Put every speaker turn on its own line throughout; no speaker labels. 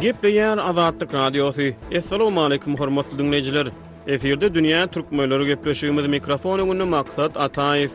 Gepleýär Azatlyk Radiosy. Assalamualaikum hormatly diňleýjiler. Efirde dünýä türkmenleri gepleşigimiz mikrofon öňünde Maksat Ataýew.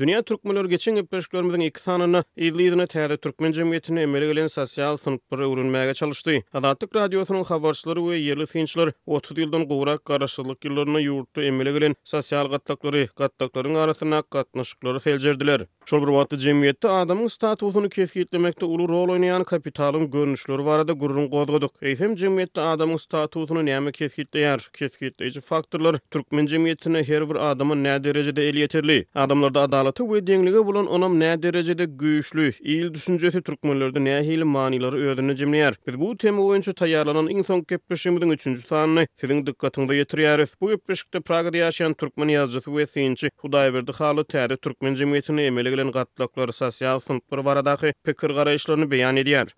Dünýä türkmenleri geçen gepleşiklerimiziň iki sanynda yzly-yzyna täze türkmen jemgyýetinde emele gelen sosial synplary öwrenmäge çalyşdy. Azatlyk Radiosynyň habarçylary we ýerli synçylar otuz ýyldan gowrak garaşsyzlyk ýyllarynda ýurtda emele gelen sosial gatlaklary, gatlaklaryň arasyndaky gatnaşyklary seljerdiler. Şol bir wagtda jemgyýetde adamyň statusyny kesgitlemekde uly rol oýnaýan kapitalyň görnüşleri barada gürrüň gozgadyk. Eýsem, jemgyýetde adamyň statusyny näme kesgitleýär? Kesgitleýji faktorlar, türkmen jemgyýetinde her bir adama näderejede elýeterli, adamlarda adalata we deňlige bolan ynam näderejede güýçli, il düşünjesi türkmenlerde nähili manylary özünde jemleýär? Biz bu tema boýunça taýýarlanan iň soňky gepleşigimiziň üçünji sanyny Siziň dykgatyňyza ýetirýäris. Bu gepleşikde Pragada ýaşaýan türkmen ýazyjysy we synçy Hudaýberdi Hally täze türkmen jemgyýetinde emele gelen gatlaklar, sosial synplar baradaky pikir-garaýyşlaryny beýan edýär.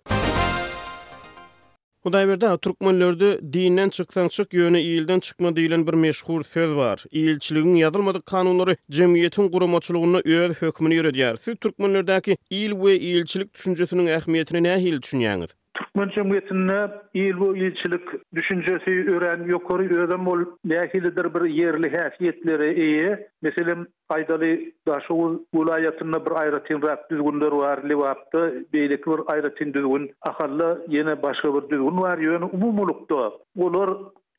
Hudaýberdi aga, türkmenlerde Dinden çyksaň çyk, ýöne ilden çykma diýlen bir meşhur söz bar. Ilçiligiň ýazylmadyk kanunlary jemgyýetiň guramaçylygynda öz hökmüni ýöredýär. Siz türkmenlerdäki il we ilçilik düşünjesiniň ähmiýetine nähili düşünýäňiz?
Türkmen jemgyýetinde il we ilçilik düşünjesi örän ýokary özem ol nähilidir bir ýerli häsiýetlere eýe. Meselem, Aýdaly, Daşoguz welaýatynda bir aýratynrak düzgünler bar, Lebapda beýleki bir aýratyn düzgün, Ahalda ýene başga bir düzgün bar, ýöne umumylykda olar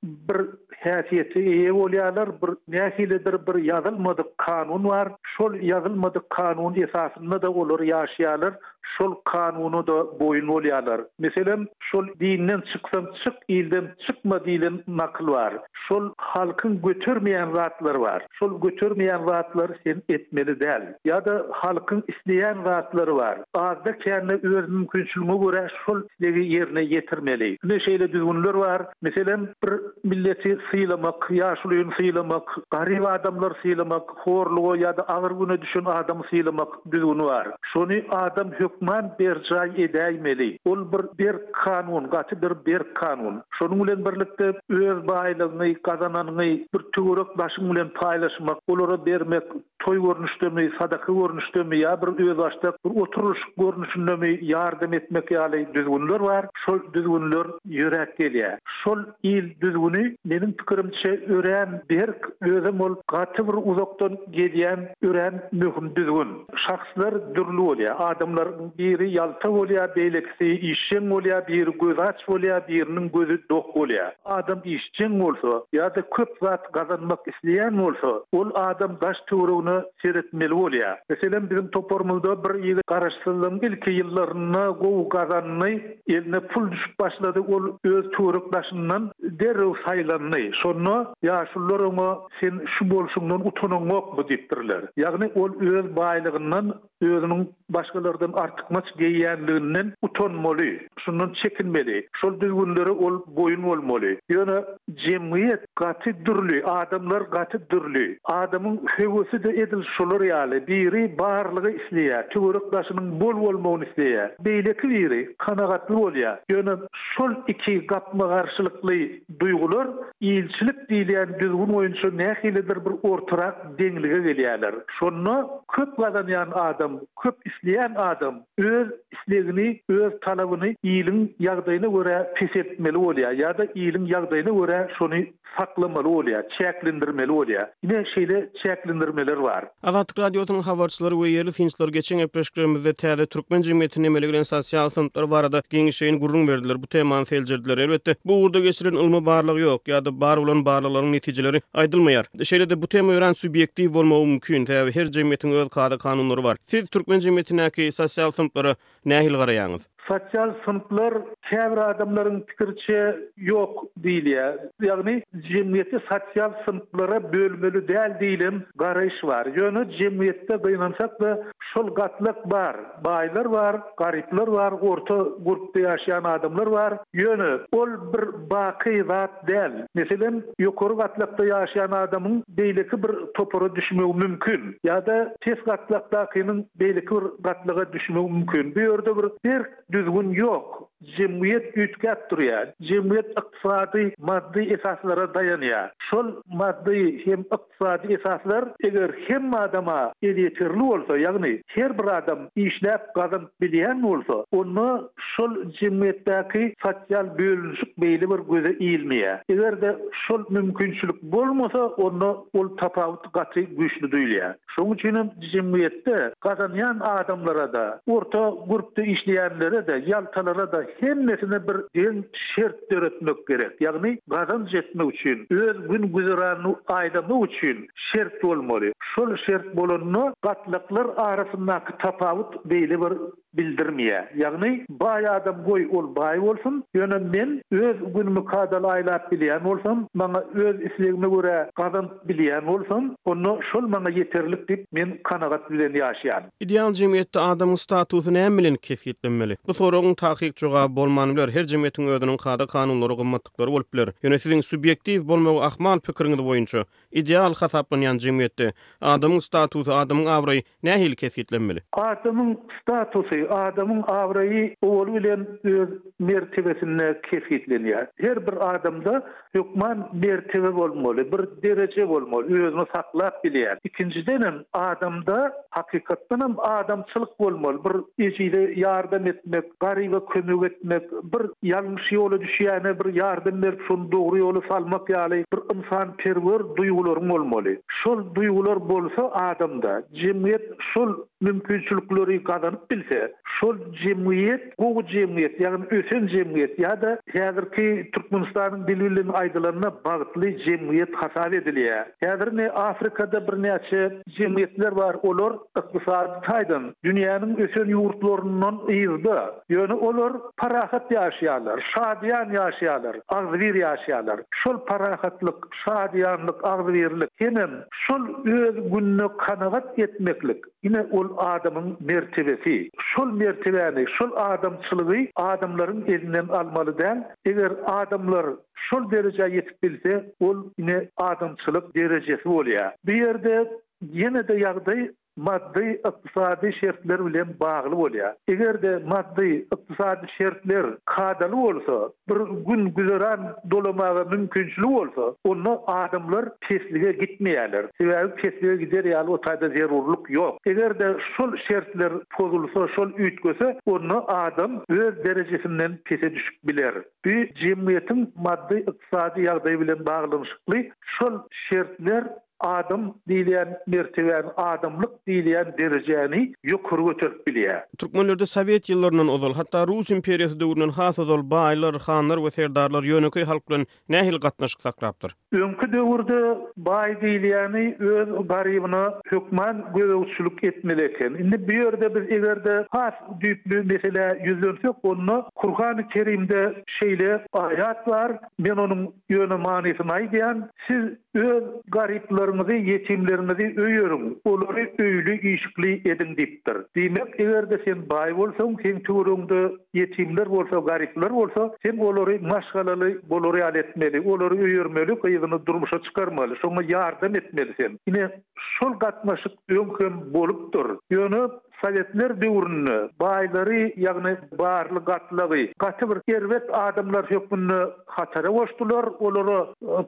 bir häsiýete eýe bolýarlar, bir nähilidir bir ýazylmadyk kanun bar, şol ýazylmadyk kanun esasynda-da olar ýaşaýarlar. şol kanuna-da boýun bolýarlar. Meselem, şol dinden çyksaň çyk, ilden çykma diýlen nakyl bar. Şol halkyň götermeýän zatlary bar. Şol götermeýän zatlary sen etmeli däl. Ýa-da halkyň isleýän zatlary bar. Azda-kände öz mümkinçiligiňe görä şol islegi ýerine ýetirmeli. Ine şeýle düzgünler bar. Meselem, bir milleti sylamak, ýaşulyny sylamak, garyp adamlary sylamak, horluga ýa-da agyr güne düşen adamy sylamak. Düzgün bar. Şony adam hökman berjaý edäýmeli. Ol bir berk kanun, gaty bir berk kanun. Şonuň bilen birlikde öz baýlygyňy, gazananyňy bir töwerek daşyň bilen paýlaşmak, olara bermek, toý görnüşdemi, sadaka görnüşdemi ýa bir özbaşdak bir oturylyşyk görnüşindemi ýardam etmek ýaly düzgünler bar. Şol düzgünler ýöräp gelýär. Şol il düzgüni meniň pikirimçe örän berk, özem ol gaty bir uzakdan, gelýän örän möhüm düzgün. Şahslar dürli bolýar. Adamlaryň biri ýalta bolýar, beýlekisi işjeň bolýar, biri gözaç bolýar, biriniň gözi dok bolýar. Adam işjeň bolsa ýa-da köp zat gazanmak isleýän bolsa, ol adam daş-töweregine seretmeli bolýar. Meselem, biziň toparymyzda bir ýigit garaşsyzlygyň ilki ýyllarynda gowy gazandy, eline pul düşüp başlady, ol öz töwerek-daşyndan derrew saýlandy. Şonda ýaşulular oňa Sen şu bolşuňdan utanaňokmy? diýipdirler. Ýagny ol öz baýlygyndan, özüniň başgalardan artykmaç geýýänliginden utanmaly, şundan çekinmeli, şol düzgünlere ol boýun bolmaly. Ýöne jemgyýet gaty dürli, adamlar gaty dürli. Adamyň höwesi-de edil şular ýaly, biri barlygy isleýär, töwerek-daşynyň bol bolmagyny isleýär, beýleki biri kanagatly bolýar. Ýöne şol iki gapma-garşylykly Duýgular ilçilik diýilýän düzgün boýunça nähilidir bir ortarak deňlige gelýärler. Şonda köp gazanýan adam, köp isleýän adam öz islegini, öz talabyny iliň ýagdaýyna görä peseltmeli bolýar ýa-da iliň ýagdaýyna görä şony saklamaly bolýar, çäklendirmeli bolýar. Ine, şeýle çäklendirmeler bar.
Azatlyk Radiosynyň habarçylary we ýerli synçylar geçen gepleşiklerimizde täze türkmen jemgyýetinde emele gelen sosial synplar barada giňişleýin gürrüň berdiler, bu temany seljerdiler. Elbetde, bu ugurda geçirilen ylmy barlag ýok, ýa-da bar bolan barlaglaryň netijeleri aýdylmaýar. Şeýle-de, bu tema örän subýektiw bolmagy mümkin, sebäbi her jemgyýetiň öz kada-kanunlary bar. Siz türkmen jemgyýetindäki sosial synplara Nähili garaýaňyz?
Sosial synplar käbir adamlaryň pikiriçe ýok diýilýär. Ýagny jemgyýeti sosial synplara bölmeli däl diýlen garaýyş bar. Ýöne jemgyýetde gynansak-da şol gatlak bar. Baýlar bar, garyplar bar, orta gurpda ýaşaýan adamlar bar. Ýöne ol bir baky zat. däl. Meselem, ýokary gatlakda ýaşaýan adamyň beýleki bir topara düşmegi mümkin ýa-da pes gatlakdakynyň beýleki bir gatlaga düşmegi mümkin. Bu ýerde bir berk düzgün ýok. Jemgyýet üýtgäp durýar. Jemgyýet ykdysady, maddy esaslara daýanýar. Şol maddy hem Ykdysady esaslar, eger hemme adama elýeterli bolsa, ýagny her bir adam işläp gazanyp bilýän bolsa, onda şol jemgyýetdäki sosial bölünişik beýle bir göze ilmeýär. Eger-de şol mümkinçilik bolmasa, onda ol tapawut gaty güýçli duýulýar. Şonuň üçin hem jemgyýetde gazanýan adamlara-da, orta gurpda işleýänlere-de, ýaltalara-da hemmesine bir deň şert, döretmek gerek. Ýagny gazanç etmek üçin, öz gün-güzeranyny aýlamak üçin şert bolmaly. Şol şert bolanda gatlaklar arasyndaky tapawut beýle bir bildirmeýär. Ýagny baý adam goý ol baý bolsun, ýöne men öz günümi kadaly aýlap bilýän bolsam, maňa öz islegime görä gazanyp bilýän bolsam, onda şol maňa ýeterlik diýip men kanagat bilen ýaşaýan.
Ideal jemgyýetde adamyň statusy näme bilen kesgitlenmeli? Bu soragyň takyk jogaby bolman biler. Her jemgyýetiň özüniň kada-kanunlary, gymmatlyklary bolup biler. Ýöne siziň subýektiw bolmagy ahmal pikiriňiz boýunça, ideal hasaplanýan jemgyýetde adamyň statusy, adamyň abraýy nähili kesgitlenmeli?
Adamyň statusy, adamyň abraýy owaly bilen öz mertebesinde kesgitlenýär. Her bir adamda Hökman mertebe bolmaly, bir dereje bolmaly, özüni saklap bilýän. Ikinjidenem, adamda hakykatdanam adamçylyk bolmaly, bir ejize ýardam etmek, garyba kömek etmek, bir ýalňyş ýola düşýäne bir ýardam berip, şony dogry ýola salmak ýaly bir ynsanperwer duýgularyň bolmaly. Şol duýgular bolsa adamda, jemgyýet şol mümkinçilikleri gazanyp bilse, şol jemgyýet, gowy jemgyýet, ýagny ösen jemgyýet ýa-da häzirki Türkmenistanyň dili bilen aýdylanda bagtly jemgyýet hasap edilýär. Häzir ine Afrikada birnäçe jemgyýetler bar, olar ykdysady taýdan dünýäniň ösen ýurtlaryndan yzda, ýöne olar parahat ýaşaýarlar, şadyýan ýaşaýarlar, agzybir ýaşaýarlar. Şol parahatlyk, şadyýanlyk, agzybirlik hemem şol öz gününe kanagat etmeklik. Ine ol adamyň mertebesi. Şol mertebäni, şol adamçylygy adamlaryň elinden almaly däl. Eger adamlar şol derejä ýetip bilse, ol ine adamçylyk derejesi bolýar. Bu ýerde ýene-de ýagdaý maddy, ykdysady şertler bilen bagly bolýar. Eger-de maddy, ykdysady şertler kadaly bolsa, Bir gün güzeran dolamaga mümkinçiligi bolsa, onda adamlar peslige gitmeýärler. Sebäbi peslige gider ýaly o taýda zerurlyk ýok. Eger-de şol şertler pozulsa, şol üýtgese, onda adam öz derejesinden pese düşüp biler. Bu jemgyýetiň maddy-ykdysady ýagdaýy bilen baglanyşykly şol şertler Adam diýilýän mertebäni, adamlyk diýilýän derejäni ýokary göterip bilýär.
Türkmenlerde sowet ýyllaryndan ozal, hatda Rus imperiýasy döwründen has ozal baýlar, hanlar we serdarlar ýönekeý halk bilen nähili gatnaşyk saklapdyr?
Öňki döwürde baý diýilýäni öz garybyna hökman gözegçilik etmeli eken. Indi bu ýerde biz eger-de has düýpli meselä ýüzlensek, onda Kurhany Kerimde şeýle aýat bar, men onuň Ýöne manysyny aýdýan, siz öz garyplaryňyzy, ýetimleriňizi öýeriň, olary öýli-işikli ediň diýipdir. Diýmek, eger-de sen baý bolsaň, seň töweregiňde ýetimler bolsa, garyplar bolsa, sen olary maşgalaly bolar ýaly etmeli, olary öýermeli, gyzyny durmuşa çykarmaly, şoňa ýardam etmeli sen. Ine, şol gatnaşyk öň hem bolupdyr. Ýöne Sowetler döwründe baýlary, ýagny barly gatlagy gaty bir erbet adamlar hökmünde hatara goşdular, olara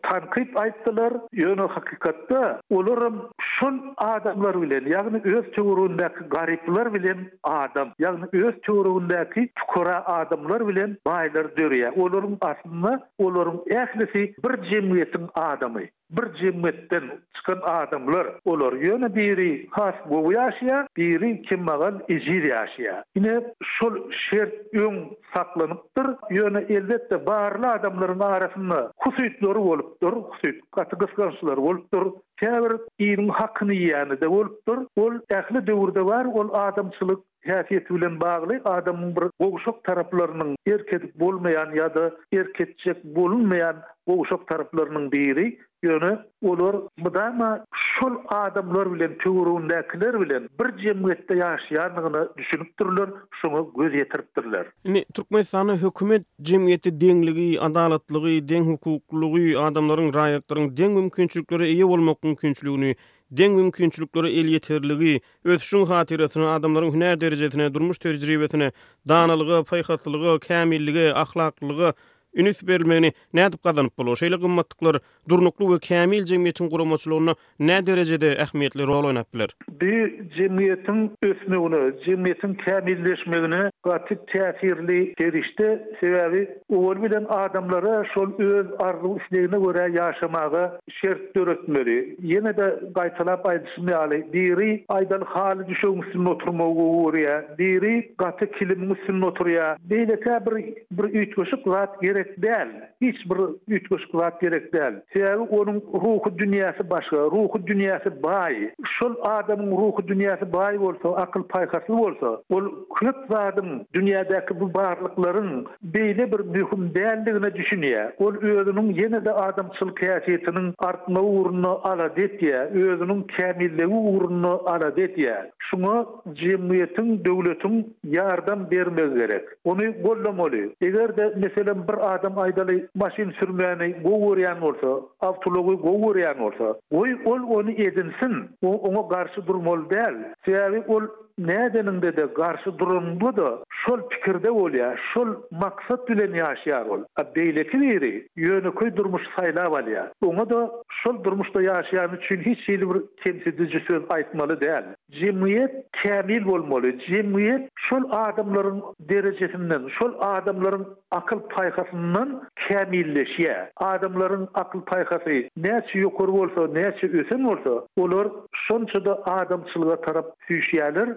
tankyt aýtdylar, ýöne hakykatda olaram şol adamlar bilen, ýagny öz töweregindäki garyplar bilen adam, ýagny öz töweregindäki pukara adamlar bilen baýlar döreýär. Olaryň aslynda olaryň ählisi bir jemgyýetiň adamy. Bir jemgyýetden çykan adamlar olar. Ýöne biri has gowy ýaşaýar, biri kemmagal ejiz ýaşaýar. Ine, şol şert öň saklanypdyr. Ýöne elbetde barly adamlaryň arasynda husytlary bolupdyr, husyt gaty gysgançlary bolupdyr. Käbir iliň hakyny iýýäni-de bolupdyr. Ol ähli döwürde bar, ol adamçylyk. häsiýeti bilen bagly adamyň bir gowşak taraplarynyň, erk edip bolmaýan ýa-da erk etjek bolunmaýan gowşak taraplarynyň biri, ýöne olar mydama şol adamlar bilen, töweregindäkiler bilen bir jemgyýetde ýaşaýandygyna düşünipdirler, şoňa göz ýetiripdirler.
Indi Türkmenistanda hökümet jemgyýetde deňligi, adalatlygy, deňhukuklylygy, adamlaryň, raýatlaryň deň mümkinçiliklere eýe bolmak mümkinçiligini, deň mümkinçiliklere elýeterligi, Ösüşiň hatyrasyna, adamlaryň hünär derejesine, durmuş tejribesine, danalyga, paýhaslylyga, kämillige, ahlaklylyga üns berilmegini nädip gazanyp bolar? Şeýle gymmatlyklar durnukly we kämil jemgyýetiň guramaçylygynda nä derejede ähmiýetli rol oýnap biler?
Bu jemgyýetiň ösmegine, jemgyýetiň kämilleşmegine gaty täsirli serişde, sebäbi owaly bilen adamlara şol öz arzuw-islegine görä ýaşamaga şert döretmeli. Ýene-de gaýtalap aýdyşym ýaly, biri aýdaly haly düşegiň üstünde oturmagy gowy görýär, biri gaty kilimiň üstünde oturýar. Beýlekä bir bir üýtgeşik zat gerek däl. Hiç bir üýtgeşik zat gerek däl. Sebäbi onuň ruhy dünýäsi başga, ruhy dünýäsi baý. Şol adamyň ruhy dünýäsi baý bolsa, akyl-paýhasy bolsa, ol köp zadyň, dünýädäki bu barlyklaryň beýle bir möhüm däldigine düşünýär. Ol özüniň ýene-de adamçylyk häsiýetiniň artmagy ugrunda alada edýär, özüniň kämilligi ugrunda alada edýär. Şuňa jemgyýetiň, döwletiň ýardam bermegi gerek. Ony goldamaly. Eger-de, meselem, bir adam, aýdaly, maşyn sürmäni gowy görýän bolsa, awtoulagy gowy görýän bolsa, goý, ol ony edinsin. Oňa garşy durmaly däl. Sebäbi ol Nädeniňde-de garşy duranyňda-da şol pikirde bolýar, şol maksat bilen ýaşaýar ol. A beýleki biri ýönekeý durmuşy saýlap alýar. Oňa-da şol durmuşda ýaşaýany üçin hiç hili bir kemsidiji söz aýtmaly däl. Jemgyýet kämil bolmaly, jemgyýet şol adamlaryň derejesinden, şol adamlaryň akyl-paýhasyndan kämilleşýär. Adamlaryň akyl-paýhasy näçe ýokary bolsa, näçe ösen bolsa, olar şonça-da adamçylyga tarap süýşýärler,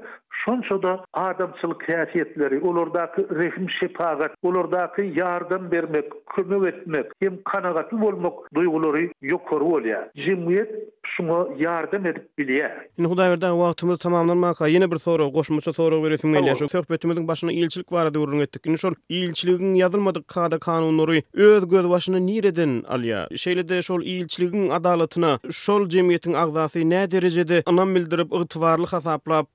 şonça-da adamçylyk häsiýetleri, olardaky rehim-şepagat, olardaky ýardam bermek, kömek etmek hem kanagatly bolmak duýgulary ýokary bolýar. Jemgyýet şuňa ýardam edip bilýär.
Indi Hudaýberdi wagtymyz tamamlanmanka ýene bir sorag, goşmaça sorag beresim gelýär. Şu söhbetimiziň başynda ilçilik barada gürrüň etdik. Indi şol ilçiligiň ýazylmadyk kada-kanunlary öz gözbaşyny nireden alýar? Şeýle-de şol ilçiligiň adalatyna şol jemgyýetiň agzasy nä derejede ynam bildirip, ygtybarly hasaplap,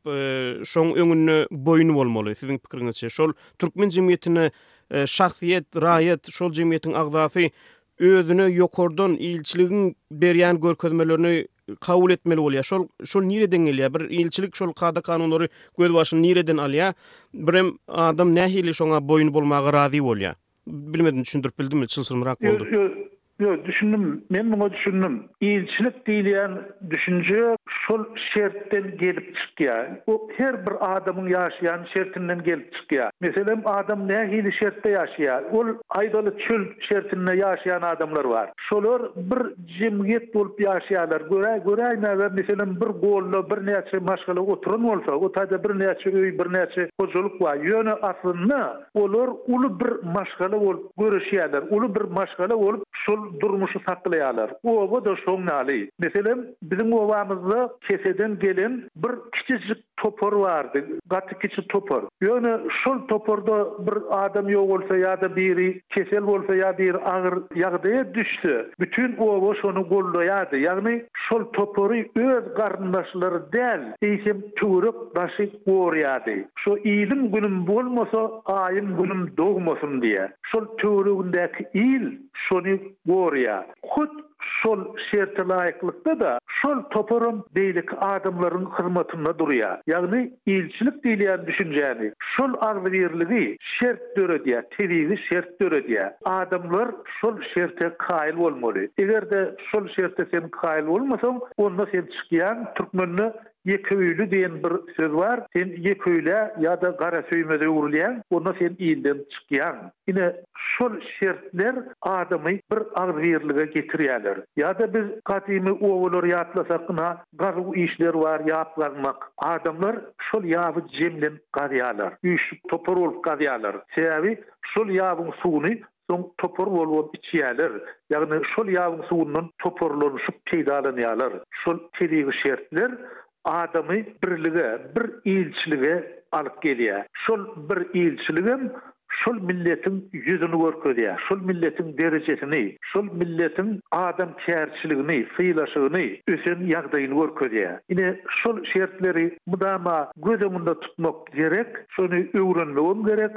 şoň öňünde boýun bolmaly? Siziň pikiriňizçe, şol türkmen jemgyýetine şahsyýet, raýat, şol jemgyýetiň agzasy özüne ýokardan ilçiligiň berýän görkezmelerini kabul etmeli bolýar. Şol şol nireden gelýär? Bir ilçilik şol kada-kanunlary gözbaşyny nireden alýar? Birem adam nähili şoňa boýun bolmaga razy bolýar? Bilmedim düşündirip bildimmi, çylşyrymrak boldy.
Ýo, ýo, ýo, düşündim. Men muňa düşündim. Ilçilik diýilýän düşünje şol şertden gelip çykýar. Bu her bir adamyň ýaşaýan şertinden gelip çykýar. Meselem, adam nähili şertde ýaşaýar? Ol, aýdaly, çöl şertinde ýaşaýan adamlar bar. Şolar bir jemgyýet bolup ýaşaýarlar. Göräý, göräýmäge, meselem, bir golda birnäçe maşgala oturan bolsa, o taýda birnäçe öý, birnäçe hojalyk bar. Ýöne aslynda. Olar uly bir maşgala bolup göreşýärler, uly bir maşgala bolup şol durmuşy saklaýarlar. Oba-da şoň ýaly. Meselem, biziň obamyzda keseden gelen bir kiçijik topar bardy, gaty kiçi topar. Ýöne şol toparda bir adam ýok bolsa ýa-da biri kesel bolsa ýa biri agyr ýagdaýa düşse, bütin oba şony goldaýardy. Ýagny şol topary öz garyndaşlary däl, eýsem töwerek-daşy gorýardy. Şo iliň günüm bolmasa, aýym günüm dogmasyn diýýär. Şol töweregindäki il şony gorýar. Hut şol şerte laýyklykda-da, şol toparam beýleki adamlaryň hyzmatynda durýar. Ýagny ilçilik diýilýän düşünjäni, şol agzybirligi şert döredýär, tebigy şert döredýär. Adamlar şol şerte kaýyl bolmaly. Eger-de şol şerte sen kaýyl bolmasaň, onda sen çykýaň, türkmende Ýekeöýli diýen bir söz bar. Sen ýekeöýlä ýa-da garasöýmeze öwrülýäň, onda sen ilden çykýaň. Ine, şol şertler adamy bir agzybirlige getirýärler. Ýa-da biz gadymy obalary ýatlasak, ynha, gazuw işleri bar, ýap gazmak. Adamlar şol ýaby jemlenip gazýarlar. Üýşüp, topar bolup gazýarlar. Sebäbi şol ýabyň suwuny Soň topar bolup içýärler, ýagny şol ýabyň suwundan toparlanyşyp peýdalanýarlar. Şol tebigy şertler adamy birlige, bir ilçilige alyp gelýär. Şol bir ilçiligem şol milletiň ýüzüni görkezýär, şol milletiň derejesini, şol milletiň adamkärçiligini, sylaşygyny, ösen ýagdaýyny görkezýär. Ine, şol şertleri mydama göz öňünde tutmak gerek, şony öwrenmegem gerek.